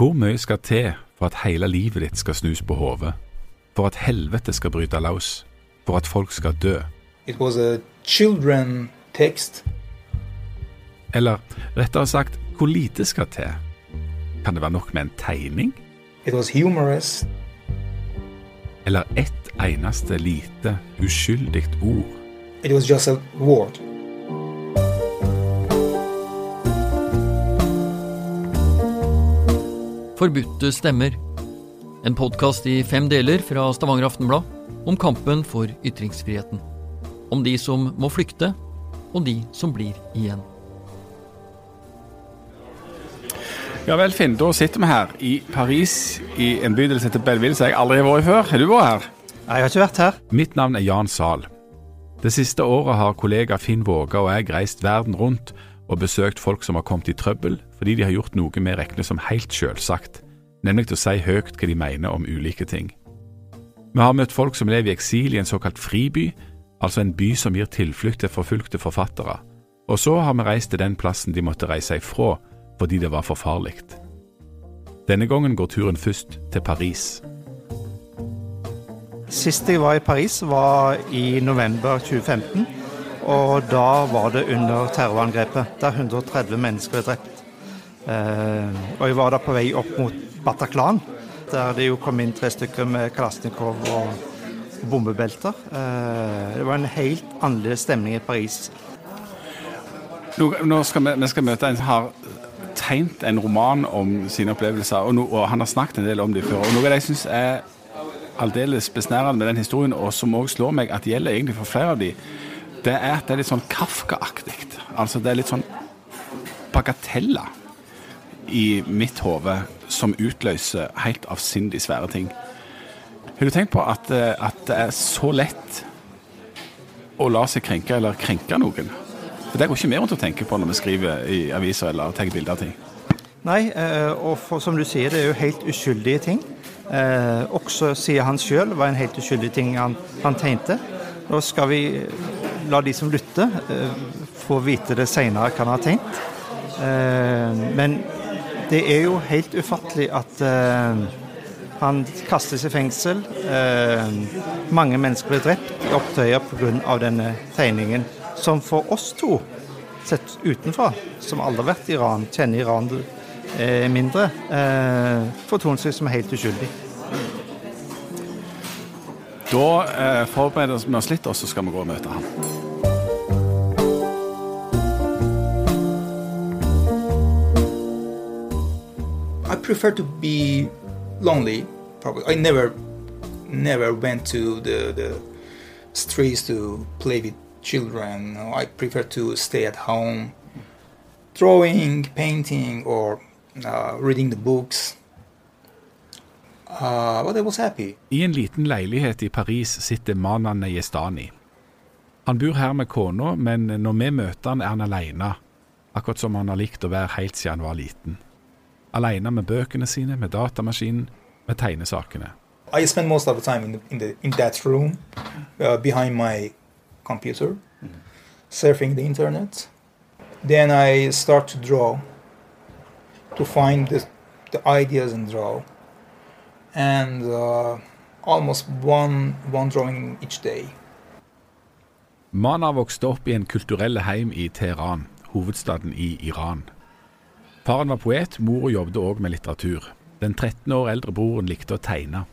Hvor mye skal til for at hele livet ditt skal snus på hodet? For at helvete skal bryte løs? For at folk skal dø? Eller rettere sagt, hvor lite skal til? Kan det være nok med en tegning? Eller ett eneste lite, uskyldig ord? Forbudte stemmer. En podkast i fem deler fra Stavanger Aftenblad om kampen for ytringsfriheten. Om de som må flykte, og de som blir igjen. Ja vel, Finn. Da sitter vi her i Paris, i en bydel som heter Belleville, som jeg aldri har vært i før. Har du vært her? Nei, jeg har ikke vært her. Mitt navn er Jan Zahl. Det siste året har kollega Finn Våga og jeg reist verden rundt og besøkt folk som har kommet i trøbbel fordi de har gjort noe vi regner som helt selvsagt, nemlig til å si høyt hva de mener om ulike ting. Vi har møtt folk som lever i eksil i en såkalt friby, altså en by som gir tilflukt til forfulgte forfattere, og så har vi reist til den plassen de måtte reise ifra fordi det var for farlig. Denne gangen går turen først til Paris. Sist jeg var i Paris, var i november 2015. Og da var det under terrorangrepet, der 130 mennesker ble drept. Eh, og jeg var da på vei opp mot Bataclan, der det jo kom inn tre stykker med Kalasjnikov og bombebelter. Eh, det var en helt annerledes stemning i Paris. Nå, skal vi, vi skal møte en som har tegnet en roman om sine opplevelser, og, no, og han har snakket en del om dem før. og Noe av det jeg syns er aldeles besnærende med den historien, og som òg slår meg at gjelder egentlig for flere av dem, det er at det er litt sånn Kafka-aktig. Altså det er litt sånn bagateller i mitt hode som utløser helt avsindig svære ting. Har du tenkt på at, eh, at det er så lett å la seg krenke eller krenke noen? For Det går ikke vi rundt og tenker på når vi skriver i aviser eller tar bilder av ting. Nei, eh, og for, som du sier, det er jo helt uskyldige ting. Eh, også, sier han sjøl, var en helt uskyldig ting han, han tegnte. Nå skal vi la de som lytter, eh, få vite det seinere hva han har tenkt. Eh, men det er jo helt ufattelig at eh, han kastes i fengsel. Eh, mange mennesker ble drept i opptøyer pga. denne tegningen, som for oss to, sett utenfra, som aldri har vært i Iran, kjenner Iran eh, mindre, eh, fortoner seg som helt uskyldig. Da eh, forbereder vi oss litt, og så skal vi gå og møte han. Prefer to be lonely. Probably, I never, never went to the the streets to play with children. No, I prefer to stay at home, drawing, painting, or uh, reading the books. Uh, but I was happy. I en liten leilighet i Paris sitter Manan Nejestani. Han bor her med kona, men når vi møter han er han alene, akkurat som han har likt å være helt siden han var liten. Alene med bøkene sine, med datamaskinen, med tegnesakene. I spend most of the time in, the, in, the, in that room, uh, behind my computer, surfing the internet. Then I start to draw, to find the, the ideas and draw, and uh, almost one one drawing each day. Mana vokste opp i en kulturell heim i Teheran, hovedstaden i Iran. Faren var poet, mora jobbet òg med litteratur. Den 13 år eldre broren likte å tegne.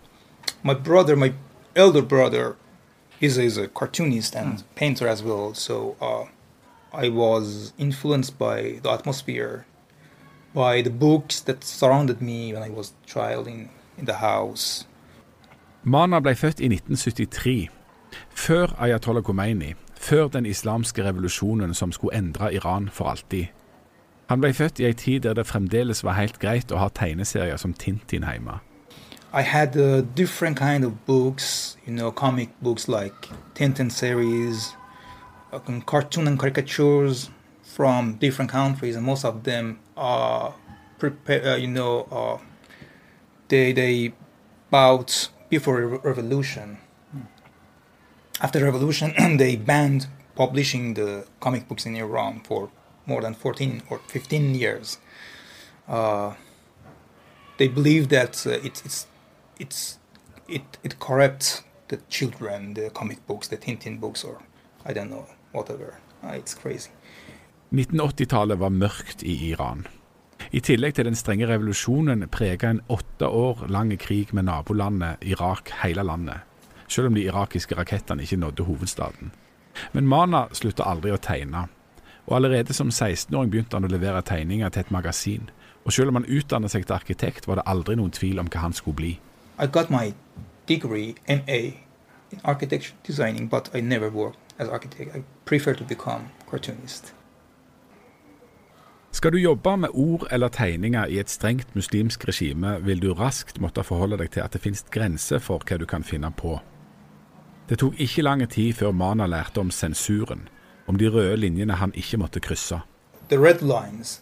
My brother, my elder brother, is, is a cartoonist and painter as well. So uh, I was influenced by the atmosphere, by the books that surrounded me when I was a child in, in the house. Mana ble født i 1973, før Ayatollah Khomeini, før den islamske revolusjonen som skulle endre Iran for alltid. Han ble født i ei tid der det fremdeles var helt greit å ha tegneserier som Tintin hjemme. I had uh, different kind of books, you know, comic books like Tintin series, uh, cartoon and caricatures from different countries, and most of them are prepare, uh, you know, uh, they they bought before revolution. After revolution, they banned publishing the comic books in Iran for more than 14 or 15 years. Uh, they believe that uh, it, it's it's it it corrupts the children, the comic books, the Tintin books, or I don't know, whatever. Uh, it's crazy. 1980-tallet var mørkt i Iran. I tillegg til den strenge revolusjonen prega en åtte år lang krig med nabolandet Irak hele landet, selv om de irakiske rakettene ikke nådde hovedstaden. Men Mana slutta aldri å tegne, og allerede som 16-åring begynte han å levere tegninger til et magasin. Og selv om han utdannet seg til arkitekt, var det aldri noen tvil om hva han skulle bli. I got my degree, MA, in architecture designing, but I never worked as architect. I prefer to become cartoonist. Skal du jobbe med ord eller tegninger i et strengt muslimsk regime, vil du raskt måtte forholde deg til at det finnes grenser for hva du kan finne på. Det tok ikke lang tid før Mana lærte om sensuren, om de røde linjene han ikke måtte krysse. The red lines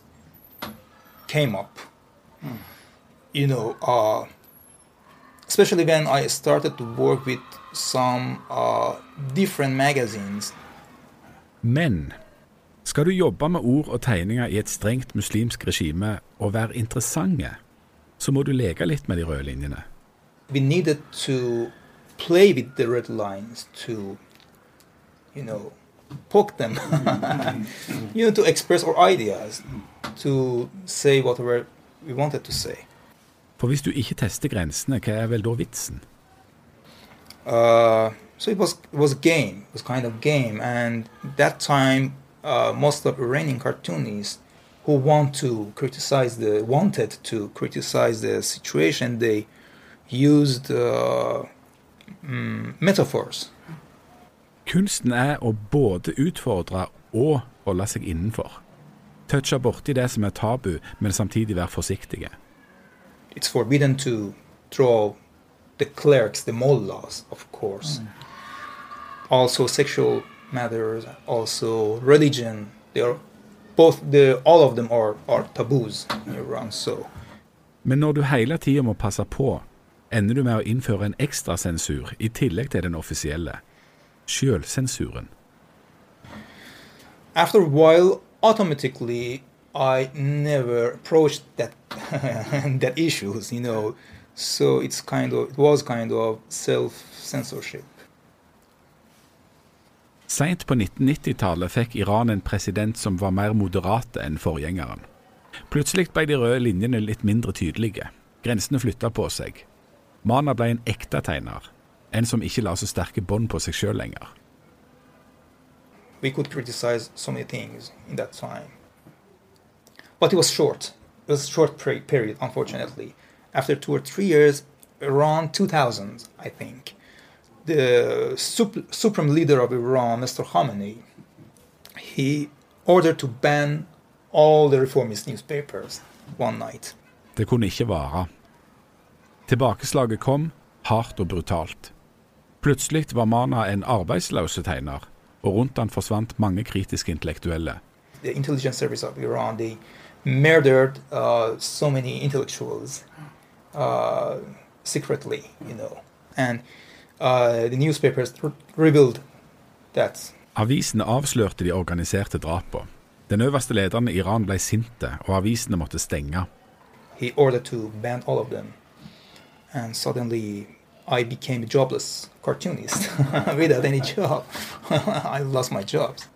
came up. You know, uh, especially when I started to work with some uh, different magazines. Men skal du jobbe med ord og tegninger i et strengt muslimsk regime og være interessante, så må du leke litt med de røde linjene. We needed to play with the red lines to, you know, poke them, you know, to express our ideas, to say whatever we wanted to say. For hvis du ikke tester grensene, hva er vel da vitsen? Uh, so it was it was a game. It was kind of game, and that time, uh, most of Iranian cartoonists who want to criticize the wanted to criticize the situation, they used uh, mm, metaphors. Kunsten er å både utfordre og holde seg innenfor. Touche borti det som er tabu, men samtidig være forsiktige. It's forbidden to draw the clerks, the mullahs, of course. Also sexual matters, also religion. They are both the all of them are, are taboos in Iran. So Men når du hele tida må passe på, ender du med å innføre en ekstra sensur i tillegg til den offisielle. Sjølsensuren. after a while, automatically, I never approached that that issues, you know. So it's kind of it was kind of self censorship. Seint på 1990-tallet fikk Iran en president som var mer moderat enn forgjengeren. Plutselig ble de røde linjene litt mindre tydelige. Grensene flytta på seg. Mana ble en ekte tegner. En som ikke la så sterke bånd på seg sjøl lenger. We could criticize so many things in that time, but it was short. It was a short period, unfortunately. After two or three years, around 2000, I think, the sup- supreme leader of Iran, Mr. Khamenei, he ordered to ban all the reformist newspapers one night. Det kunne ikke vare. Tilbakeslaget kom, hardt og brutalt. Plutselig var Mana en arbeidsløs tegner, og rundt han forsvant mange kritiske intellektuelle. The intelligence service of Iran, they murdered uh, so many intellectuals uh, secretly, you know. And uh, the newspapers revealed that Avisene avslørte de organiserte drapene. Den øverste lederen i Iran ble sinte, og avisene måtte stenge. he ordered to ban all of them. And suddenly I became a jobless cartoonist without any job. I lost my jobs.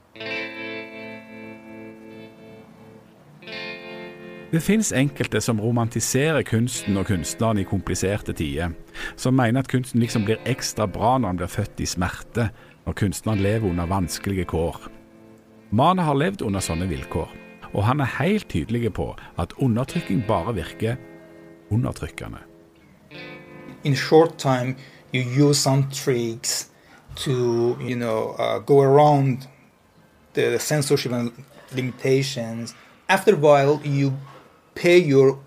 Det fins enkelte som romantiserer kunsten og kunstneren i kompliserte tider, som mener at kunsten liksom blir ekstra bra når han blir født i smerte, når kunstneren lever under vanskelige kår. Mane har levd under sånne vilkår, og han er helt tydelig på at undertrykking bare virker undertrykkende. In short time, you use some tricks to, you know, uh, go around the censorship and limitations. After a while, you pay your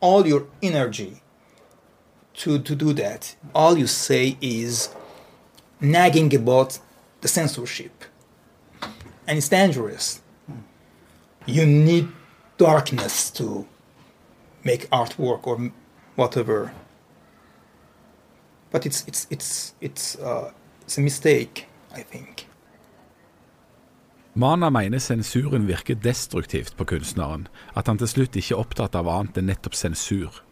all your energy to to do that. All you say is nagging about the censorship, and it's dangerous. You need darkness to make artwork or whatever. But it's it's it's it's uh, it's a mistake, I think. Mana mener sensuren virker destruktivt på kunstneren, at han til slutt ikke er opptatt av annet enn nettopp sensur.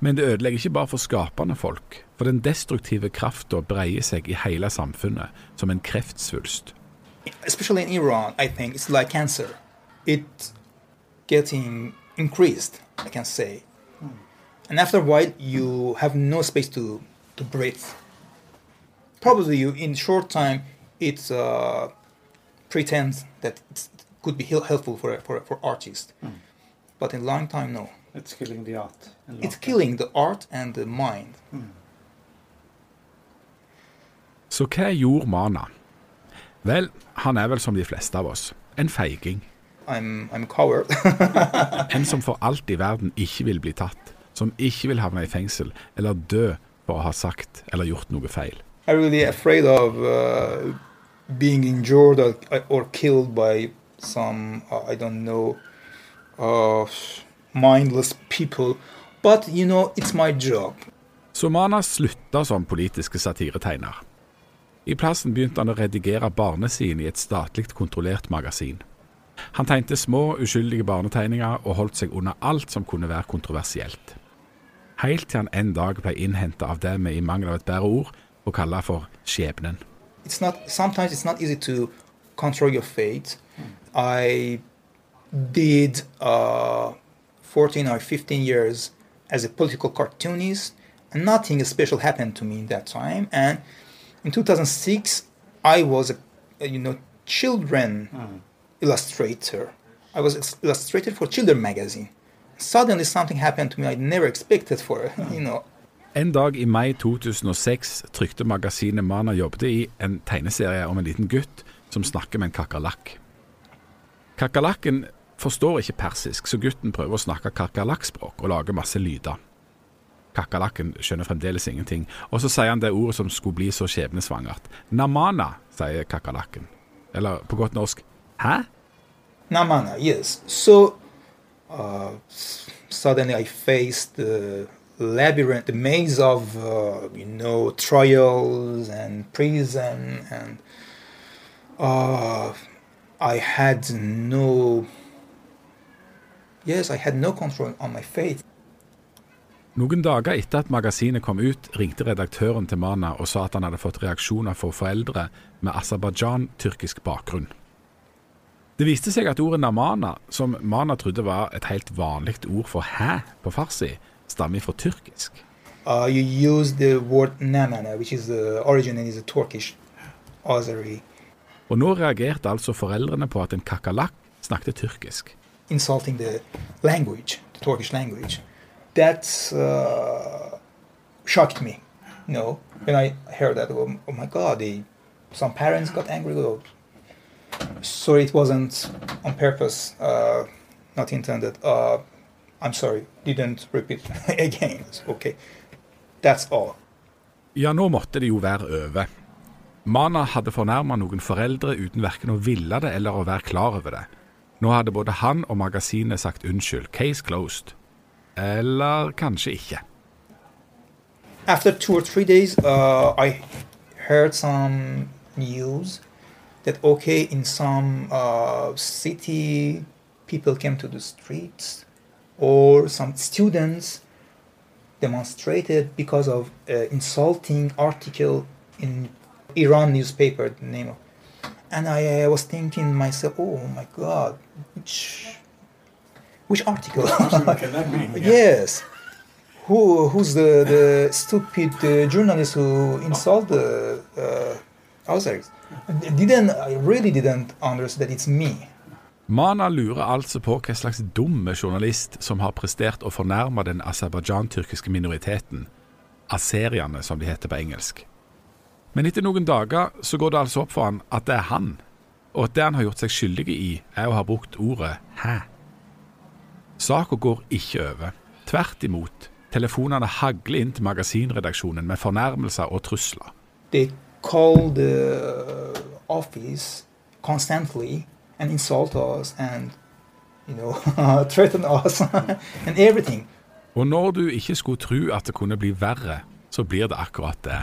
Men det ødelegger ikke bare for skapende folk, for den destruktive krafta breier seg i hele samfunnet som en kreftsvulst. especially in Iran, I think it's like cancer. It's getting increased, I can say. And after a while, you have no space to, to breathe. Probably you, in short time, it uh, pretends that it could be helpful for, for, for artists. But in long time, no. It's killing the art. It's killing the art and the mind. Så hva gjorde Mana? Vel, han er vel som de fleste av oss. En feiging. I'm, I'm. En som for alt i verden ikke vil bli tatt. Som ikke vil havne i fengsel eller dø for å ha sagt eller gjort noe feil. I'm really afraid of uh, being injured or, or killed by some uh, I don't know uh, mindless people. But you know, it's my job. Så Mana slutta som politiske satiretegner. I plassen begynte han å redigere barnesiden i et statlig kontrollert magasin. Han tegnte små, uskyldige barnetegninger og holdt seg unna alt som kunne være kontroversielt. Helt til han en dag ble innhenta av det vi i mangel av et bedre ord får kalle for skjebnen. It's not. Sometimes it's not easy to control your fate. I did uh, 14 or 15 years as a political cartoonist, and nothing special happened to me in that time. And in 2006, I was a, a, you know children illustrator. I was ex- illustrator for children magazine. Suddenly something happened to me I never expected for you know. En dag i mai 2006 trykte magasinet Mana jobbet i en tegneserie om en liten gutt som snakker med en kakerlakk. Kakerlakken forstår ikke persisk, så gutten prøver å snakke kakerlakkspråk og lage masse lyder. Kakerlakken skjønner fremdeles ingenting, og så sier han det ordet som skulle bli så skjebnesvangert. Namana, sier kakerlakken. Eller på godt norsk hæ? Namana, yes. So uh, suddenly I faced the labyrinth, the maze of uh, you know trials and prison, and uh, I had no. Yes, I had no control on my fate. Noen dager etter at magasinet kom ut, ringte redaktøren til Mana og sa at han hadde fått reaksjoner fra foreldre med Aserbajdsjan-tyrkisk bakgrunn. Det viste seg at ordet namana, som Mana trodde var et helt vanlig ord for hæ på farsi, stammer fra tyrkisk. Uh, you use the word namana, which is the origin is a Turkish Azeri, Og nå reagerte altså foreldrene på at en kakerlakk snakket tyrkisk. insulting the language, the Turkish language. That uh, shocked me. You know, when I heard that, oh, oh my God, they, some parents got angry. Oh, sorry, it wasn't on purpose, uh, not intended. Uh, I'm sorry, didn't repeat again. Okay, that's all. Ja, nå måtte det jo være over. Mana hadde fornærma noen foreldre uten verken å ville det eller å være klar over det. Nå hadde både han og magasinet sagt unnskyld. Case closed. Eller kanskje ikke. after two or three days, uh, I heard some news that okay, in some uh, city, people came to the streets, or some students demonstrated because of uh, insulting article in Iran newspaper. The name of, and I, uh, was thinking myself, oh my God, which which article? yes who who's the the stupid uh, journalist who Didn't I really didn't understand that it's me? Mana lurer altså på hva slags dumme journalist som har prestert å fornærme den aserbajdsjan-tyrkiske minoriteten, aseriene som de heter på engelsk. Men etter noen dager så går det altså opp for han at det er han, og at det han har gjort seg skyldig i, er å ha brukt ordet 'hæ'. Saka går ikke over. Tvert imot. Telefonene hagler inn til magasinredaksjonen med fornærmelser og trusler. They call the office constantly and insult us and you know threaten us and everything. Og når du ikke skulle tro at det kunne bli verre, så blir det akkurat det.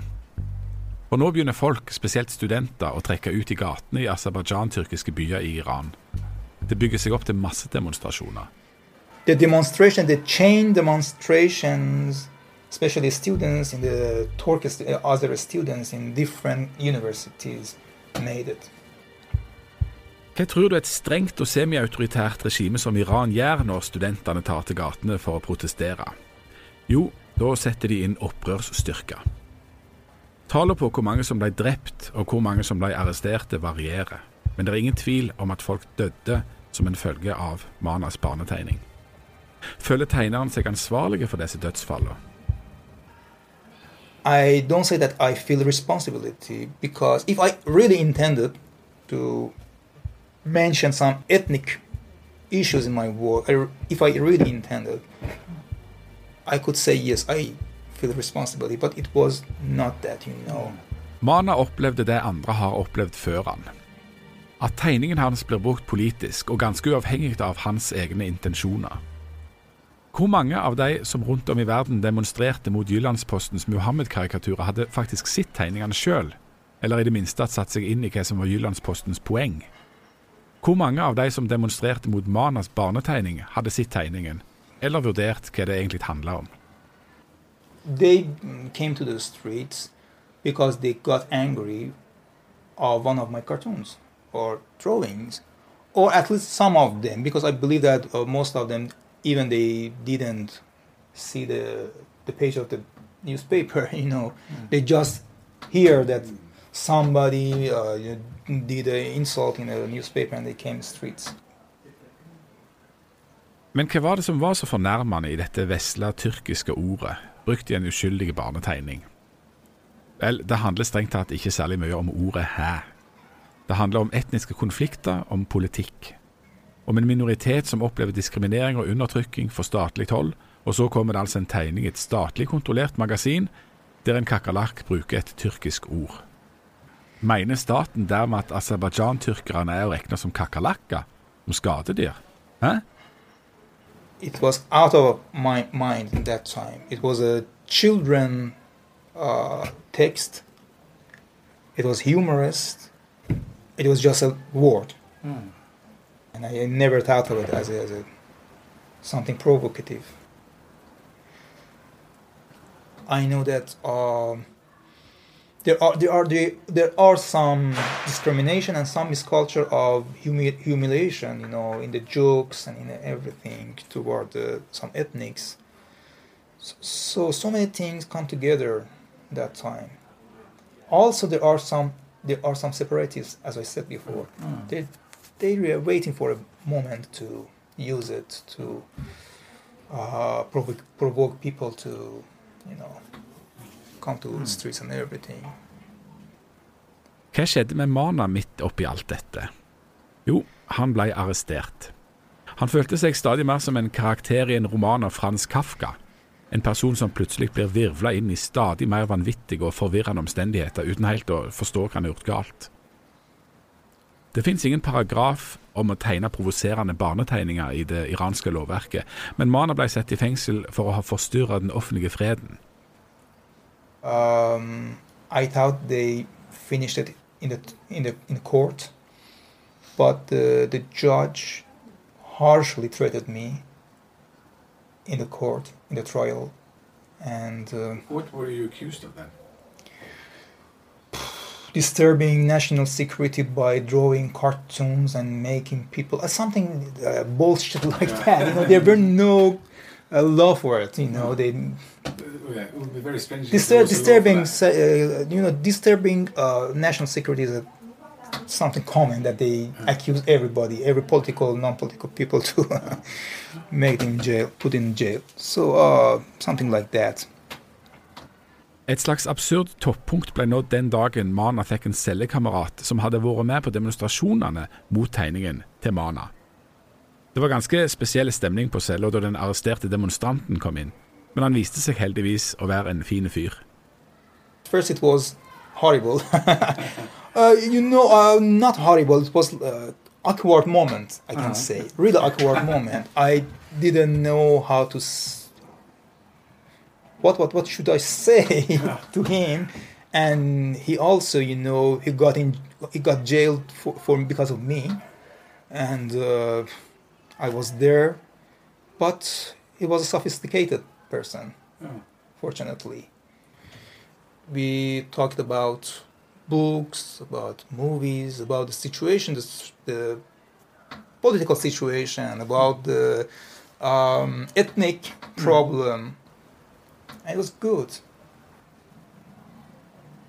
For nå begynner folk, spesielt studenter, å trekke ut i gatene i Aserbajdsjan-tyrkiske byer i Iran. Det bygger seg opp til massedemonstrasjoner. the demonstration, the chain demonstrations, especially students in the Turkish, uh, other students in different universities made it. Hva tror du et strengt og semiautoritært regime som Iran gjør når studentene tar til gatene for å protestere? Jo, da setter de inn opprørsstyrker. Tallet på hvor mange som ble drept og hvor mange som ble arresterte, varierer. Men det er ingen tvil om at folk døde som en følge av Manas barnetegning. Føler tegneren seg ansvarlige for disse dødsfallene? I don't say that I feel responsibility because if I really intended to mention some ethnic issues in my work, if I really intended, I could say yes, I feel responsibility, but it was not that, you know. Mana opplevde det andre har opplevd før han. At tegningen hans blir brukt politisk, og ganske uavhengig av hans egne intensjoner. Hvor mange av de som rundt om i verden demonstrerte mot Jyllandspostens Muhammed-karikaturer, hadde faktisk sett tegningene sjøl, eller i det minste satt seg inn i hva som var Jyllandspostens poeng? Hvor mange av de som demonstrerte mot Manas barnetegning, hadde sett tegningen, eller vurdert hva det egentlig handla om? They came to the streets because they got angry of one of my cartoons or drawings, or at least some of them, because I believe that uh, most of them, even they didn't see the the page of the newspaper. You know, they just hear that somebody uh, did an insult in a newspaper, and they came streets. Men hva var det som var så fornærmende i dette vesle tyrkiske ordet, brukt i en uskyldig barnetegning? Vel, det handler strengt tatt ikke særlig mye om ordet hæ. Det handler om etniske konflikter, om politikk. Om en minoritet som opplever diskriminering og undertrykking for statlig hold, og så kommer det altså en tegning i et statlig kontrollert magasin der en kakerlakk bruker et tyrkisk ord. Mener staten dermed at Aserbajdsjan-tyrkerne er å regne som kakerlakker, som skadedyr? Hæ? it was out of my mind in that time. It was a children uh, text. It was humorous. It was just a word, and I never thought of it as a, as a something provocative. I know that um, there are there are there, there are some discrimination and some misculture of humi- humiliation, you know, in the jokes and in everything toward the, some ethnics. So, so so many things come together that time. Also, there are some there are some separatists, as I said before. They they were waiting for a moment to use it to uh, provoke provoke people to, you know, come to the streets and everything. Hva skjedde med Mana midt oppi alt dette? Jo, han ble arrestert. Han følte seg stadig mer som en karakter i en roman av Frans Kafka. En person som plutselig blir virvla inn i stadig mer vanvittige og forvirrende omstendigheter uten helt å forstå hva han har gjort galt. Det fins ingen paragraf om å tegne provoserende barnetegninger i det iranske lovverket, men Mana ble satt i fengsel for å ha forstyrra den offentlige freden. Um, I thought they finished it in the in the in court, but the the judge harshly treated me in the court in the trial, and uh, What were you accused of then? Disturbing national security by drawing cartoons and making people uh, something uh, bullshit like that. You know, there were no uh, law for it. You know, they yeah, it would be very strange. Distur- disturbing, uh, you know, disturbing uh, national security is a, something common that they accuse everybody, every political, non-political people to make in jail, put in jail. So uh, something like that. Et slags absurd toppunkt ble nådd den dagen Mana fikk en cellekamerat som hadde vært med på demonstrasjonene mot tegningen til Mana. Det var ganske spesiell stemning på cella da den arresterte demonstranten kom inn, men han viste seg heldigvis å være en fin fyr. First, it was horrible. uh, you know, uh, not horrible. It was uh, awkward moment. I can say really awkward moment. I didn't know how to. S- what what what should I say to him? And he also, you know, he got in, he got jailed for, for because of me, and uh, I was there but he was a sophisticated person, fortunately. We talked about books, about movies, about the situation, the, the political situation, about the um, ethnic problem.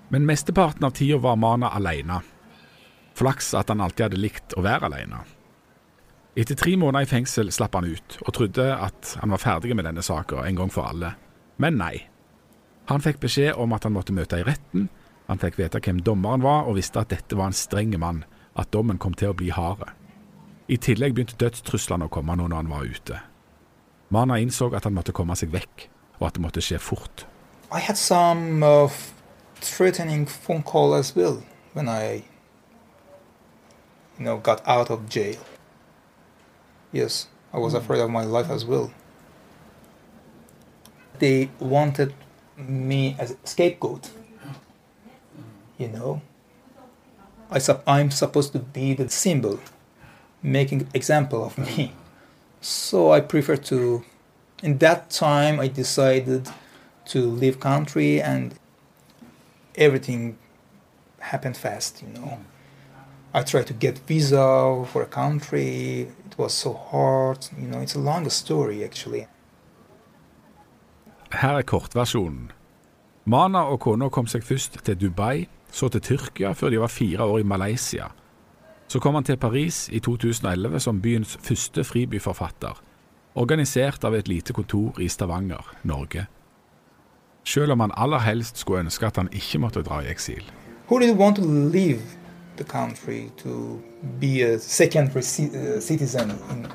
Men mesteparten av tida var Mana alene. Flaks at han alltid hadde likt å være alene. Etter tre måneder i fengsel slapp han ut, og trodde at han var ferdig med denne saka en gang for alle. Men nei. Han fikk beskjed om at han måtte møte i retten, han fikk vite hvem dommeren var, og visste at dette var en streng mann, at dommen kom til å bli hard. I tillegg begynte dødstruslene å komme nå når han var ute. Mana innså at han måtte komme seg vekk, og at det måtte skje fort. I had some uh, threatening phone call as well when I, you know, got out of jail. Yes, I was afraid of my life as well. They wanted me as a scapegoat. You know, I sup- I'm supposed to be the symbol, making example of me. So I prefer to. In that time, I decided to leave country and everything happened fast you know. I tried to get visa for a country. It was so hard you know. It's a long story actually. Her er kortversjonen. Mana og kona kom seg først til Dubai, så til Tyrkia før de var fire år i Malaysia. Så kom han til Paris i 2011 som byens første fribyforfatter, organisert av et lite kontor i Stavanger, Norge. Selv om han aller helst skulle ønske at han ikke måtte dra i eksil. who did want to leave the country to be a secondary ci- uh, citizen in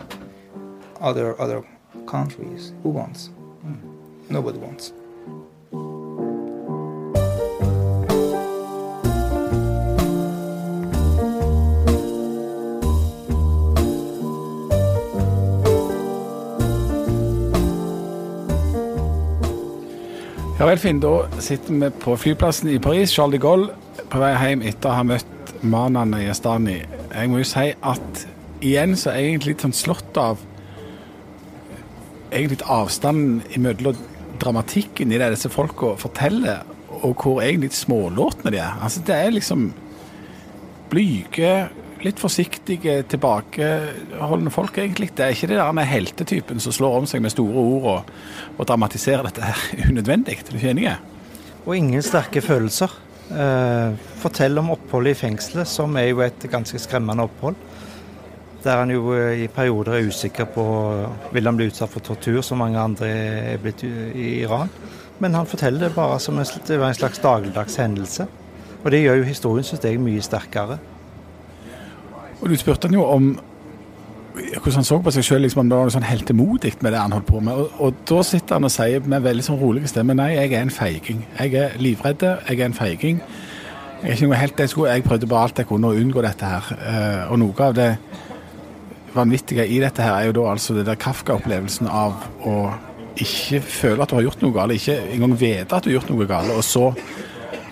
other other countries who wants nobody wants Ja vel, Finn. Da sitter vi på flyplassen i Paris, Charles de Gaulle, på vei hjem etter å ha møtt Manan Yastani. Jeg må jo si at igjen så er jeg egentlig litt sånn slått av egentlig avstanden imellom dramatikken i det disse folka forteller, og hvor egentlig smålåtne de er. Altså, det er liksom blyge, litt forsiktige, tilbakeholdne folk, egentlig. Det er ikke det der med heltetypen som slår om seg med store ord og, og dramatiserer dette her unødvendig. Er du ikke enig? Og ingen sterke følelser. Eh, fortell om oppholdet i fengselet, som er jo et ganske skremmende opphold. Der han jo eh, i perioder er usikker på vil han bli utsatt for tortur, som mange andre er blitt i Iran. Men han forteller det bare som en, en slags dagligdags hendelse. Og det gjør jo historien, synes jeg, mye sterkere. Og du spurte han jo om hvordan han så på seg sjøl, liksom, om det var noe sånn heltemodig med det han holdt på med. Og, og da sitter han og sier med veldig sånn rolig stemme nei, jeg er en feiging. Jeg er livredd, jeg er en feiging. Jeg er ikke noe helt, jeg, skulle, jeg prøvde bare alt jeg kunne å unngå dette her. Eh, og noe av det vanvittige i dette her er jo da altså det der Kafka-opplevelsen av å ikke føle at du har gjort noe galt, ikke engang vite at du har gjort noe galt, og så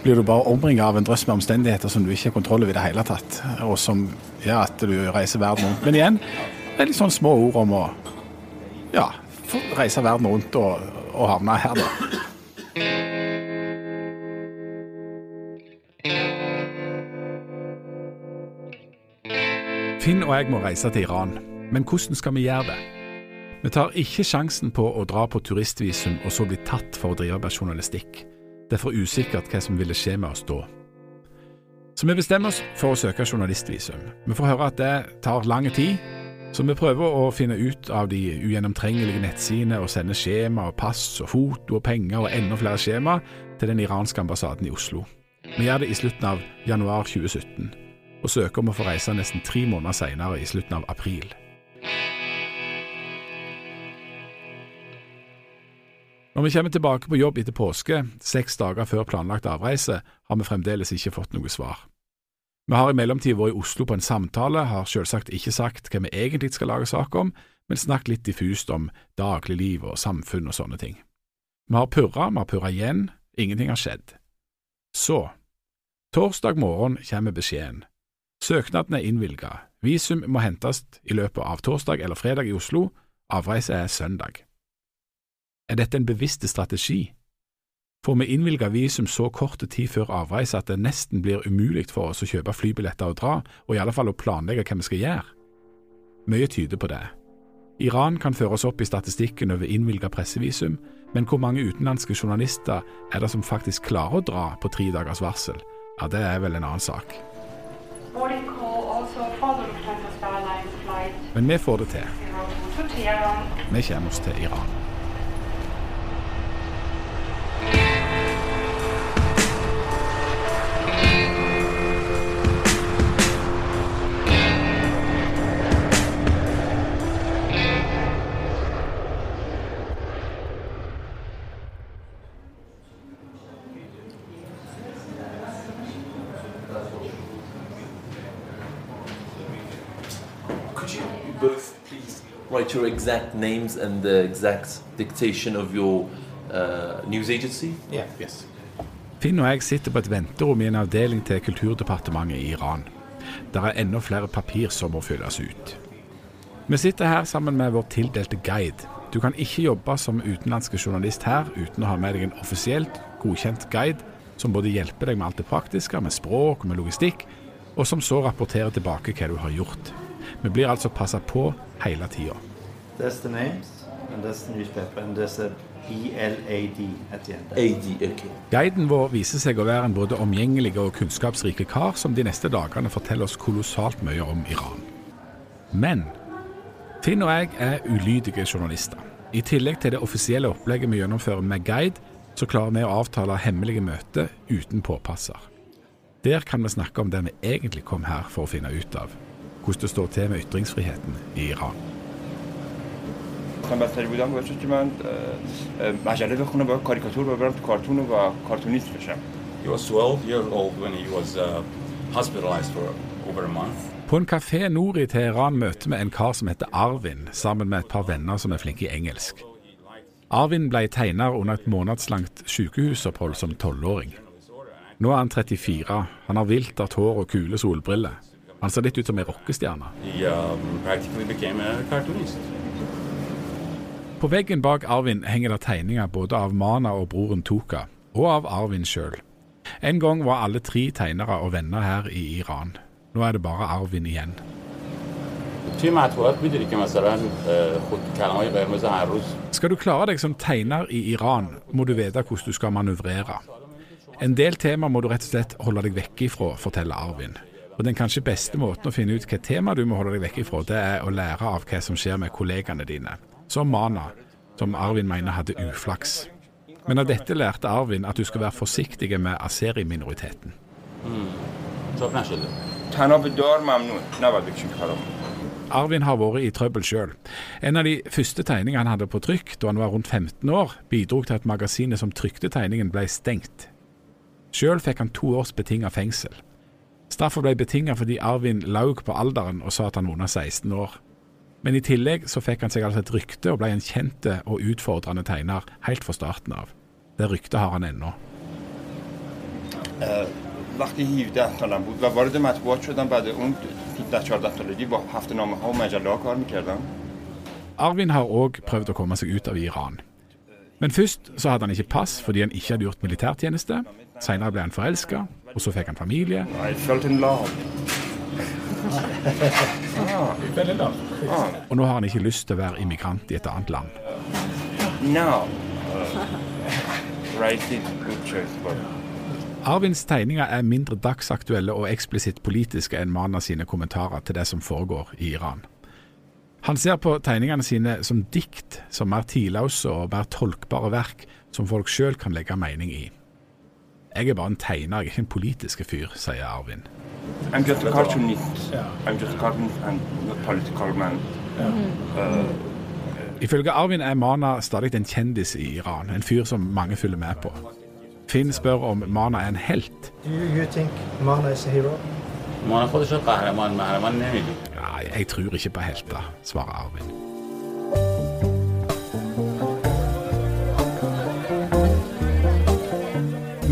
blir du bare omringet av en drøss med omstendigheter som du ikke har kontroll over i det hele tatt, og som gjør at du reiser verden rundt. Men igjen, det er litt sånn små ord om å ja, reise verden rundt og, og havne her, da. Finn og jeg må reise til Iran, men hvordan skal vi gjøre det? Vi tar ikke sjansen på å dra på turistvisum og så bli tatt for å drive med journalistikk. Det er for usikkert hva som ville skje med oss da. Så vi bestemmer oss for å søke journalistvisum. Vi får høre at det tar lang tid, så vi prøver å finne ut av de ugjennomtrengelige nettsidene og sende skjema og pass og foto og penger og enda flere skjema til den iranske ambassaden i Oslo. Vi gjør det i slutten av januar 2017, og søker om å få reise nesten tre måneder senere, i slutten av april. Når vi kommer tilbake på jobb etter påske, seks dager før planlagt avreise, har vi fremdeles ikke fått noe svar. Vi har i mellomtid vært i Oslo på en samtale, har selvsagt ikke sagt hva vi egentlig skal lage sak om, men snakket litt diffust om dagligliv og samfunn og sånne ting. Vi har purra, vi har purra igjen, ingenting har skjedd. Så, torsdag morgen kommer beskjeden. Søknaden er innvilga, visum må hentes i løpet av torsdag eller fredag i Oslo, Avreise er søndag. Er dette en bevisst strategi? Får vi innvilga visum så kort tid før avreise at det nesten blir umulig for oss å kjøpe flybilletter og dra, og i alle fall å planlegge hva vi skal gjøre? Mye tyder på det. Iran kan føres opp i statistikken over innvilga pressevisum, men hvor mange utenlandske journalister er det som faktisk klarer å dra på tre dagers varsel? Ja, det er vel en annen sak. Men vi får det til. Vi kommer oss til Iran. Write your exact names and the exact dictation of your uh, news agency? Yeah. Yes. Finn og jeg sitter på et venterom i en avdeling til Kulturdepartementet i Iran. Der er enda flere papir som må fylles ut. Vi sitter her sammen med vår tildelte guide. Du kan ikke jobbe som utenlandske journalist her uten å ha med deg en offisielt godkjent guide som både hjelper deg med alt det praktiske, med språk og med logistikk, og som så rapporterer tilbake hva du har gjort. Vi blir altså passa på hele tida. That's the names, and that's the newspaper, and there's a ELAD at the end. AD, okay. Guiden vår viser seg å være en både omgjengelig og kunnskapsrike kar som de neste dagene forteller oss kolossalt mye om Iran. Men Finn og jeg er ulydige journalister. I tillegg til det offisielle opplegget vi gjennomfører med guide, så klarer vi å avtale hemmelige møter uten påpasser. Der kan vi snakke om det vi egentlig kom her for å finne ut av. Hvordan det står til med ytringsfriheten i Iran. اصلا بدتری بودم باعث که من مجله بخونم و کاریکاتور ببرم تو کارتون و کارتونیست بشم He was 12 years old when he was uh, hospitalized for over a month. På en kafé nord i Teheran møter vi en kar som heter Arvin, sammen med et par venner som er flinke i engelsk. Arvin ble tegner under et månedslangt sykehusopphold som tolvåring. Nå er han 34, han har viltert hår og kule solbriller. Han ser litt ut som ei rockestjerne. He um, på veggen bak Arvin henger det tegninger både av Mana og broren Toka, og av Arvin sjøl. En gang var alle tre tegnere og venner her i Iran. Nå er det bare Arvin igjen. Skal du klare deg som tegner i Iran, må du vite hvordan du skal manøvrere. En del tema må du rett og slett holde deg vekk ifra, forteller Arvin. Og Den kanskje beste måten å finne ut hva tema du må holde deg vekk ifra, det er å lære av hva som skjer med kollegaene dine som Mana, som Arvin mener hadde uflaks. Men av dette lærte Arvin at du skal være forsiktig med aseri-minoriteten. Arvin har vært i trøbbel sjøl. En av de første tegningene han hadde på trykk da han var rundt 15 år, bidro til at magasinet som trykte tegningen ble stengt. Sjøl fikk han to års betinga fengsel. Straffa ble betinga fordi Arvin laug på alderen og sa at han var under 16 år. Men i tillegg så fikk han seg altså et rykte og ble en kjent og utfordrende tegner helt fra starten av. Det ryktet har han ennå. وقتی 17 سالم بود و وارد مطبوعات شدم بعد اون 17 سالگی با هفته نامه ها و مجله ها کار میکردم Arvin har òg prøvd å komme seg ut av Iran. Men først så hadde han ikke pass fordi han ikke hadde gjort militærtjeneste. Senere ble han forelska, og så fikk han familie. I felt in love. Og nå har han ikke lyst til å være immigrant i et annet land. Me. Arvins tegninger er mindre dagsaktuelle og eksplisitt politiske enn Mana sine kommentarer til det som foregår i Iran. Han ser på tegningene sine som dikt, som mer tidløse og mer tolkbare verk som folk sjøl kan legge mening i. Jeg er bare en tegner, jeg er ikke en politisk fyr, sier Arvin. I'm just a cartoonist. Yeah. I'm just a cartoonist and not political man. Yeah. Mm-hmm. Uh, Ifølge Arvin er Mana stadig en kjendis i Iran, en fyr som mange følger med på. Finn spør om Mana er en helt. Nei, jeg tror ikke på helter, svarer Arvin.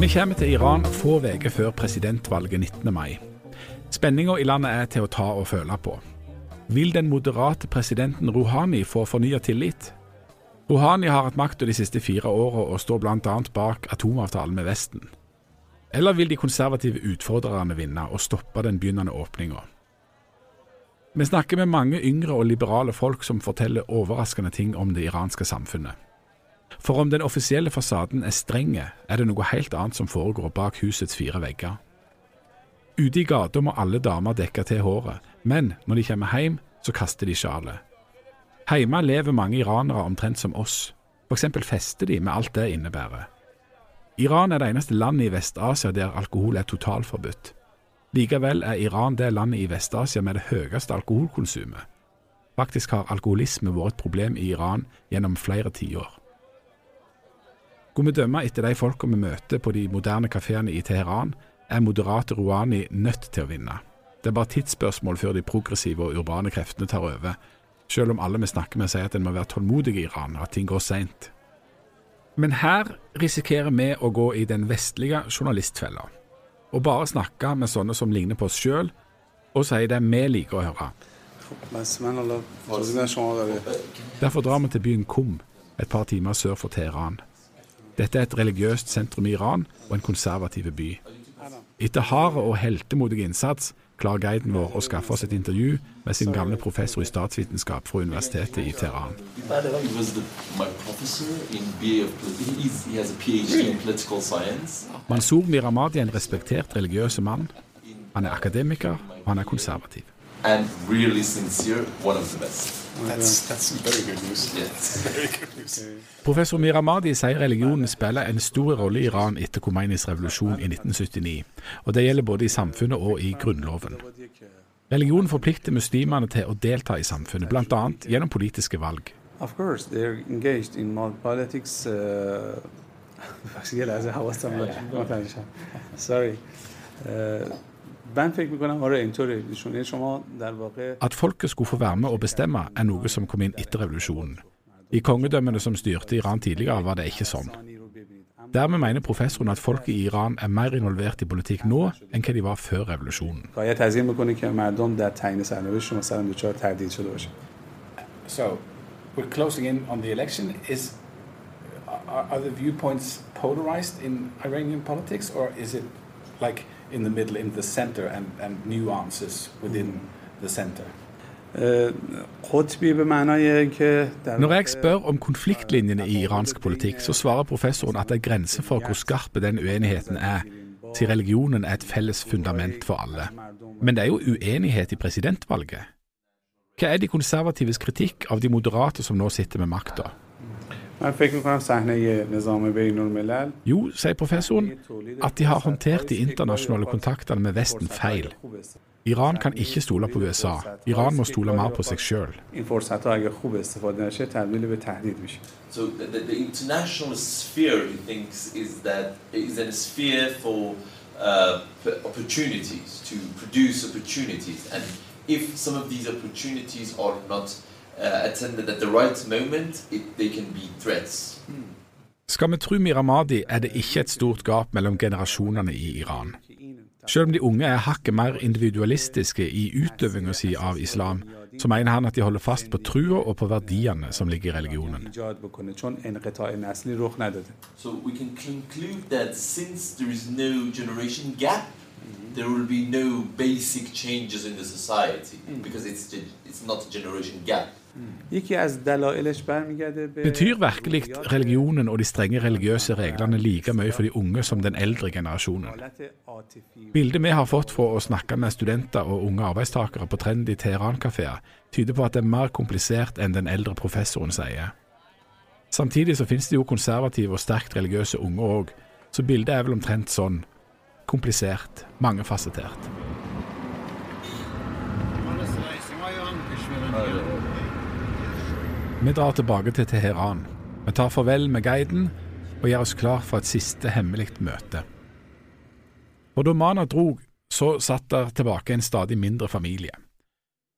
Vi kommer til Iran få uker før presidentvalget 19. mai. Spenninga i landet er til å ta og føle på. Vil den moderate presidenten Rouhani få fornya tillit? Rouhani har hatt makta de siste fire åra og står bl.a. bak atomavtalen med Vesten. Eller vil de konservative utfordrerne vinne og stoppe den begynnende åpninga? Vi snakker med mange yngre og liberale folk som forteller overraskende ting om det iranske samfunnet. For om den offisielle fasaden er strenge, er det noe helt annet som foregår bak husets fire vegger. Ute i gata må alle damer dekke til håret, men når de kommer hjem, så kaster de sjalet. Hjemme lever mange iranere omtrent som oss, f.eks. fester de med alt det innebærer. Iran er det eneste landet i Vest-Asia der alkohol er totalforbudt. Likevel er Iran det landet i Vest-Asia med det høyeste alkoholkonsumet. Faktisk har alkoholisme vært et problem i Iran gjennom flere tiår. Går vi dømme etter de folka vi møter på de moderne kafeene i Teheran, er moderate Rouhani nødt til å vinne. Det er bare tidsspørsmål før de progressive og urbane kreftene tar over, selv om alle vi snakker med sier at en må være tålmodig i Iran, at ting går seint. Men her risikerer vi å gå i den vestlige journalistfella, og bare snakke med sånne som ligner på oss sjøl, og si det vi liker å høre. Derfor drar vi til byen Kum, et par timer sør for Teheran. Dette er et religiøst sentrum i Iran og en konservativ by. Etter hard og heltemodig innsats klarer guiden vår å skaffe oss et intervju med sin gamle professor i statsvitenskap fra universitetet i Teheran. Mansour Miramadi er en respektert religiøs mann. Han er akademiker, og han er konservativ. Really sincere, that's, that's Professor Miramadi sier religionen spiller en stor rolle i Iran etter Khomeinis revolusjon i 1979, og det gjelder både i samfunnet og i grunnloven. Religionen forplikter muslimene til å delta i samfunnet, bl.a. gjennom politiske valg. Of course, they're engaged in politics. Sorry. Uh, at folket skulle få være med og bestemme, er noe som kom inn etter revolusjonen. I kongedømmene som styrte Iran tidligere, var det ikke sånn. Dermed mener professoren at folket i Iran er mer involvert i politikk nå enn hva de var før revolusjonen. So, we're closing in on the election. Is, are the viewpoints polarized in Iranian politics, or is it like in the middle, in the center, and, and nuances within the center. Eh, Når jeg spør om konfliktlinjene i iransk politikk, så svarer professoren at det er grenser for hvor skarpe den uenigheten er, til religionen er et felles fundament for alle. Men det er jo uenighet i presidentvalget. Hva er de konservatives kritikk av de moderate som nå sitter med makta? Jo, sier professoren, at de har håndtert de internasjonale kontaktene med Vesten feil. Iran kan ikke stole på USA. Iran må stole mer på seg sjøl. So the, the international sphere, he thinks, is that is a sphere for uh, opportunities to produce opportunities, and if some of these opportunities are not attended at the right moment, it, they can be threats. Skal vi tro Miramadi, er det ikke et stort gap mellom generasjonene i Iran. Selv om de unge er hakket mer individualistiske i utøvinga si av islam, så mener han at de holder fast på trua og på verdiene som ligger i religionen. So we can conclude that since there is no generation gap, there will be no basic changes in the society because it's, it's not a generation gap. Betyr virkelig religionen og de strenge religiøse reglene like mye for de unge som den eldre generasjonen? Bildet vi har fått fra å snakke med studenter og unge arbeidstakere på trendy Teheran-kafeer, tyder på at det er mer komplisert enn den eldre professoren sier. Samtidig så finnes det jo konservative og sterkt religiøse unge òg, så bildet er vel omtrent sånn. Komplisert, mangefasettert. Vi drar tilbake til Teheran. Vi tar farvel med guiden og gjør oss klar for et siste hemmelig møte. Og da Mana drog, så satt der tilbake en stadig mindre familie.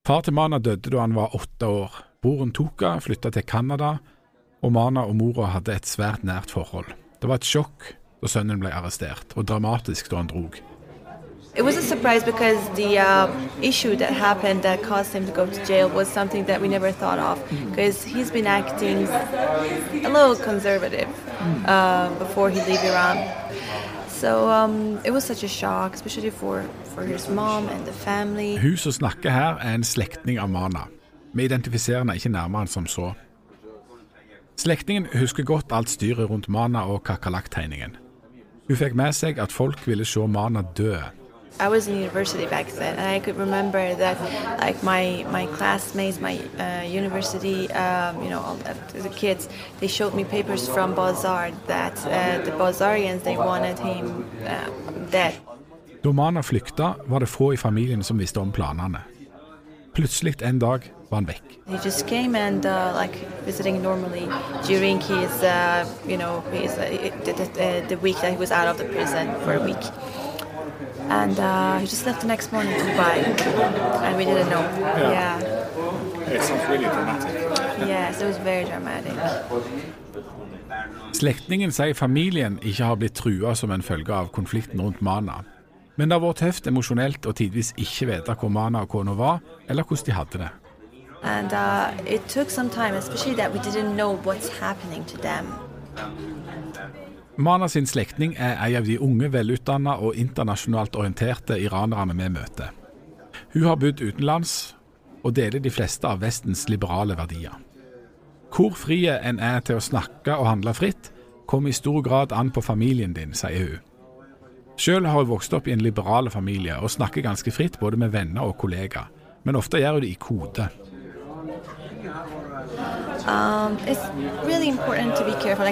Far til Mana døde da han var åtte år. Broren Tuka flytta til Canada, og Mana og mora hadde et svært nært forhold. Det var et sjokk da sønnen ble arrestert, og dramatisk da han drog. It was a surprise because the uh, issue that happened that caused him to go to jail was something that we never thought of because he's been acting a little conservative uh, before he leave Iran. So um, it was such a shock, especially for, for his mom and the family. Hun som snakker her, er en slektning av Mana. Vi identifiserer henne ikke nærmere enn som så. Slektningen husker godt alt styret rundt Mana og kakerlakktegningen. Hun fikk med seg at folk ville se Mana dø. I was in university back then, and I could remember that, like my my classmates, my uh, university, um, you know, all the, the kids, they showed me papers from Bazaar that uh, the Bazarians they wanted him uh, dead. Da Mana flykta, var det få i familien som visste om planene. Plutselig en dag var han vekk. He just came and uh, like visiting normally during his, uh, you know, his uh, the, the, the week that he was out of the prison for a week. And uh, he just left the next morning to Dubai, and we didn't know. Yeah. It sounds really dramatic. Yes, it was very dramatic. Slektningen sier familien ikke har blitt trua som en følge av konflikten rundt Mana. Men det har vært tøft emosjonelt å tidvis ikke vite hvor Mana og kona var, eller hvordan de hadde det. And uh, it took some time, especially that we didn't know what's happening to them. Mana sin slektning er en av de unge, velutdanna og internasjonalt orienterte iranerne vi møter. Hun har bodd utenlands og deler de fleste av Vestens liberale verdier. Hvor fri en er til å snakke og handle fritt, kommer i stor grad an på familien din, sier hun. Sjøl har hun vokst opp i en liberal familie og snakker ganske fritt både med venner og kollegaer, men ofte gjør hun det i kode. Um, it's really important to be careful.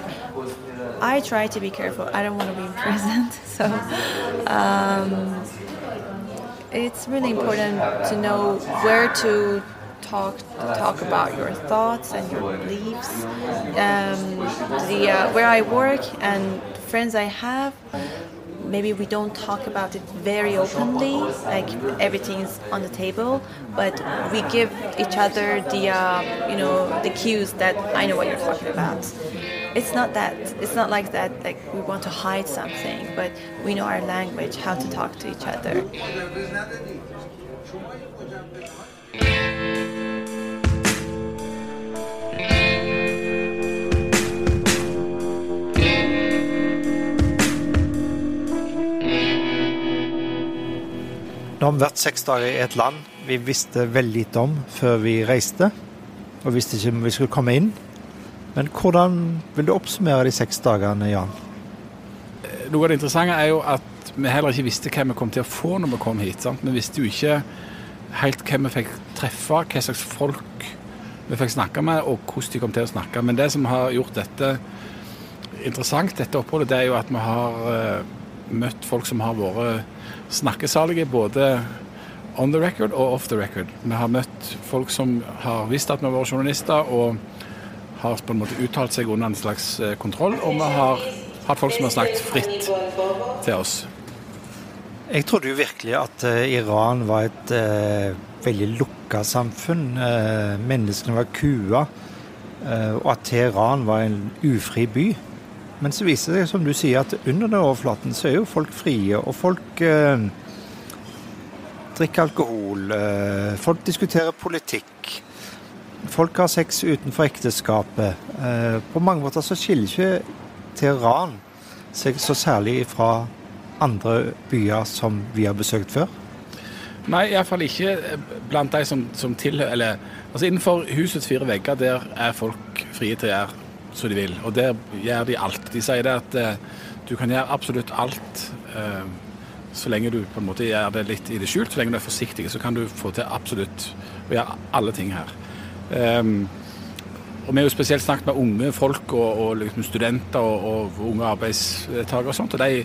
I try to be careful. I don't want to be imprisoned, so um, it's really important to know where to talk talk about your thoughts and your beliefs. Um, the uh, where I work and friends I have, maybe we don't talk about it very openly, like everything's on the table, but we give each other the uh, you know the cues that I know what you're talking about. It's not that it's not like that like we want to hide something, but we know our language, how to talk to each other. Nå har vi vært seks dager i et land vi visste veldig lite om før vi reiste, og visste ikke om vi skulle komme inn. Men hvordan vil du oppsummere de seks dagene, Jan? Noe av det interessante er jo at vi heller ikke visste hva vi kom til å få når vi kom hit. Sant? Vi visste jo ikke helt hvem vi fikk treffe, hva slags folk vi fikk snakke med, og hvordan de kom til å snakke. Men det som har gjort dette interessant, dette oppholdet, det er jo at vi har uh, møtt folk som har vært snakkesalige både on the record og off the record. Vi har møtt folk som har visst at vi har vært journalister, og har på en måte uttalt seg under en slags eh, kontroll. Og vi har hatt folk som har snakket fritt til oss. Jeg trodde jo virkelig at uh, Iran var et eh, veldig lukka samfunn. Eh, menneskene var kua. og at Teheran var en ufri by. Men så viser det seg, som du sier, at under den overflaten så er jo folk frie. Og folk drikker alkohol. folk diskuterer politikk. Folk har sex utenfor ekteskapet. på mange måter så skiller ikke Teheran seg så særlig fra andre byer som vi har besøkt før? Nei, iallfall ikke blant de som, som tilhører Eller altså innenfor husets fire vegger, der er folk frie til å gjøre som de vil. Og der gjør de alt. De sier det at eh, du kan gjøre absolutt alt eh, så lenge du på en måte gjør det litt i det skjult. Så lenge du er forsiktig, så kan du få til absolutt å gjøre alle ting her. Um, og Vi har jo spesielt snakket med unge folk og, og liksom studenter og, og, unge arbeidstakere og og De,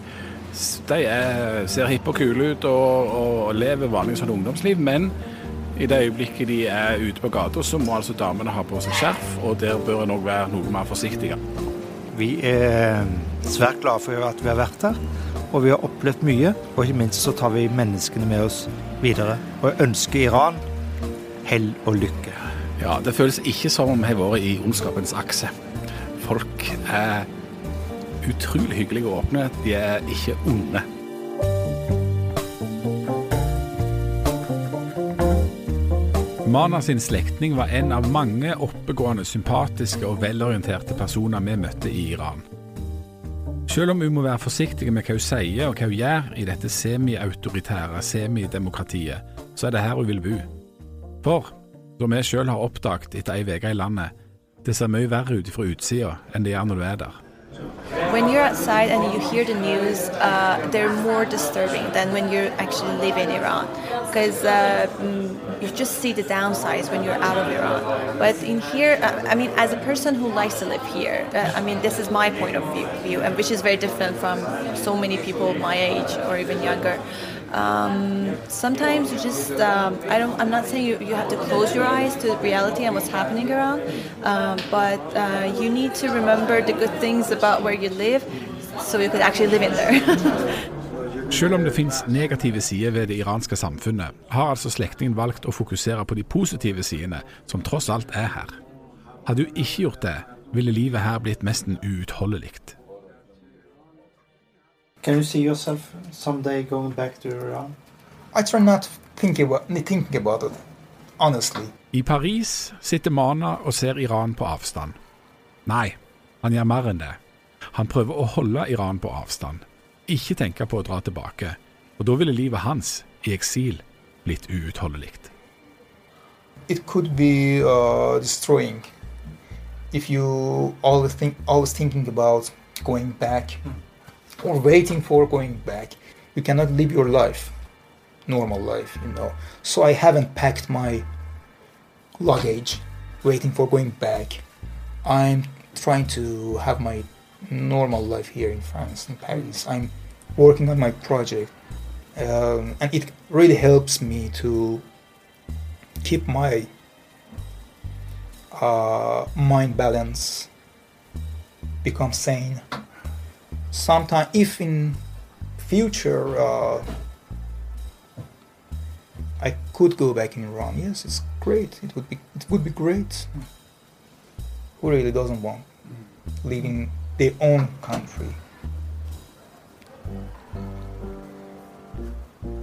de er, ser hippe og kule ut og, og lever vanlig sånn ungdomsliv. Men i det øyeblikket de er ute på gata, så må altså damene ha på seg skjerf. Og der bør en òg være noe mer forsiktig. Vi er svært glade for at vi har vært her. Og vi har opplevd mye. Og ikke minst så tar vi menneskene med oss videre. Og ønsker Iran hell og lykke. Ja, Det føles ikke som om jeg har vært i ondskapens akse. Folk er utrolig hyggelige og åpne. De er ikke onde. Mana sin slektning var en av mange oppegående, sympatiske og velorienterte personer vi møtte i Iran. Selv om hun må være forsiktig med hva hun sier og hva hun gjør i dette semi-autoritære semidemokratiet, så er det her hun vil bo. For vi sjøl har oppdaget etter ei uke i landet, det ser mye verre ut fra utsida enn det gjør når du er der. when you're outside and you hear the news, uh, they're more disturbing than when you actually live in Iran, because uh, mm, you just see the downsides when you're out of Iran. But in here, uh, I mean, as a person who likes to live here, uh, I mean, this is my point of view, view, which is very different from so many people my age or even younger. Um, sometimes you just um, I don't I'm not saying you, you have to close your eyes to reality and what's happening around um, but uh, you need to remember the good things about where you live so you could actually live in there Selv om det finnes negative sider ved det iranske samfunnet, har altså slektningen valgt å fokusere på de positive sidene, som tross alt er her. Hadde hun ikke gjort det, ville livet her blitt nesten uutholdelig. Can you see yourself someday going back to Iran? I try not to think about, thinking about it, honestly. I Paris sitter Mana og ser Iran på avstand. Nei, han gjør mer enn det. Han prøver å holde Iran på avstand, ikke tenke på å dra tilbake. Og da ville livet hans i eksil blitt uutholdelig. It could be uh, destroying if you always think always thinking about going back or waiting for going back. You cannot live your life, normal life, you know. So I haven't packed my luggage, waiting for going back. I'm trying to have my normal life here in France, in Paris. I'm working on my project, um, and it really helps me to keep my uh, mind balance, become sane. Sometimes, if in future uh, I could go back in Iran, yes, it's great. It would be it would be great. Who really doesn't want leaving their own country?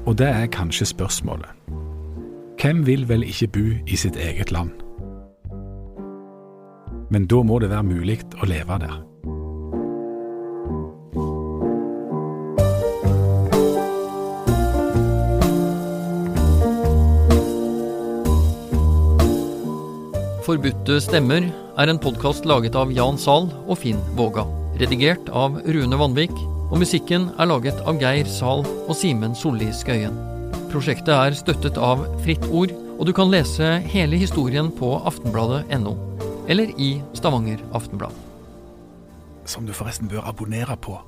Og det er kanskje spørsmålet. Hvem vil vel ikke bo i sitt eget land? Men da må det være mulig å leve der. Forbudte stemmer er en podkast laget av Jan Zahl og Finn Våga. Redigert av Rune Vanvik, og musikken er laget av Geir Zahl og Simen Solli Skøyen. Prosjektet er støttet av Fritt Ord, og du kan lese hele historien på aftenbladet.no. Eller i Stavanger Aftenblad. Som du forresten bør abonnere på.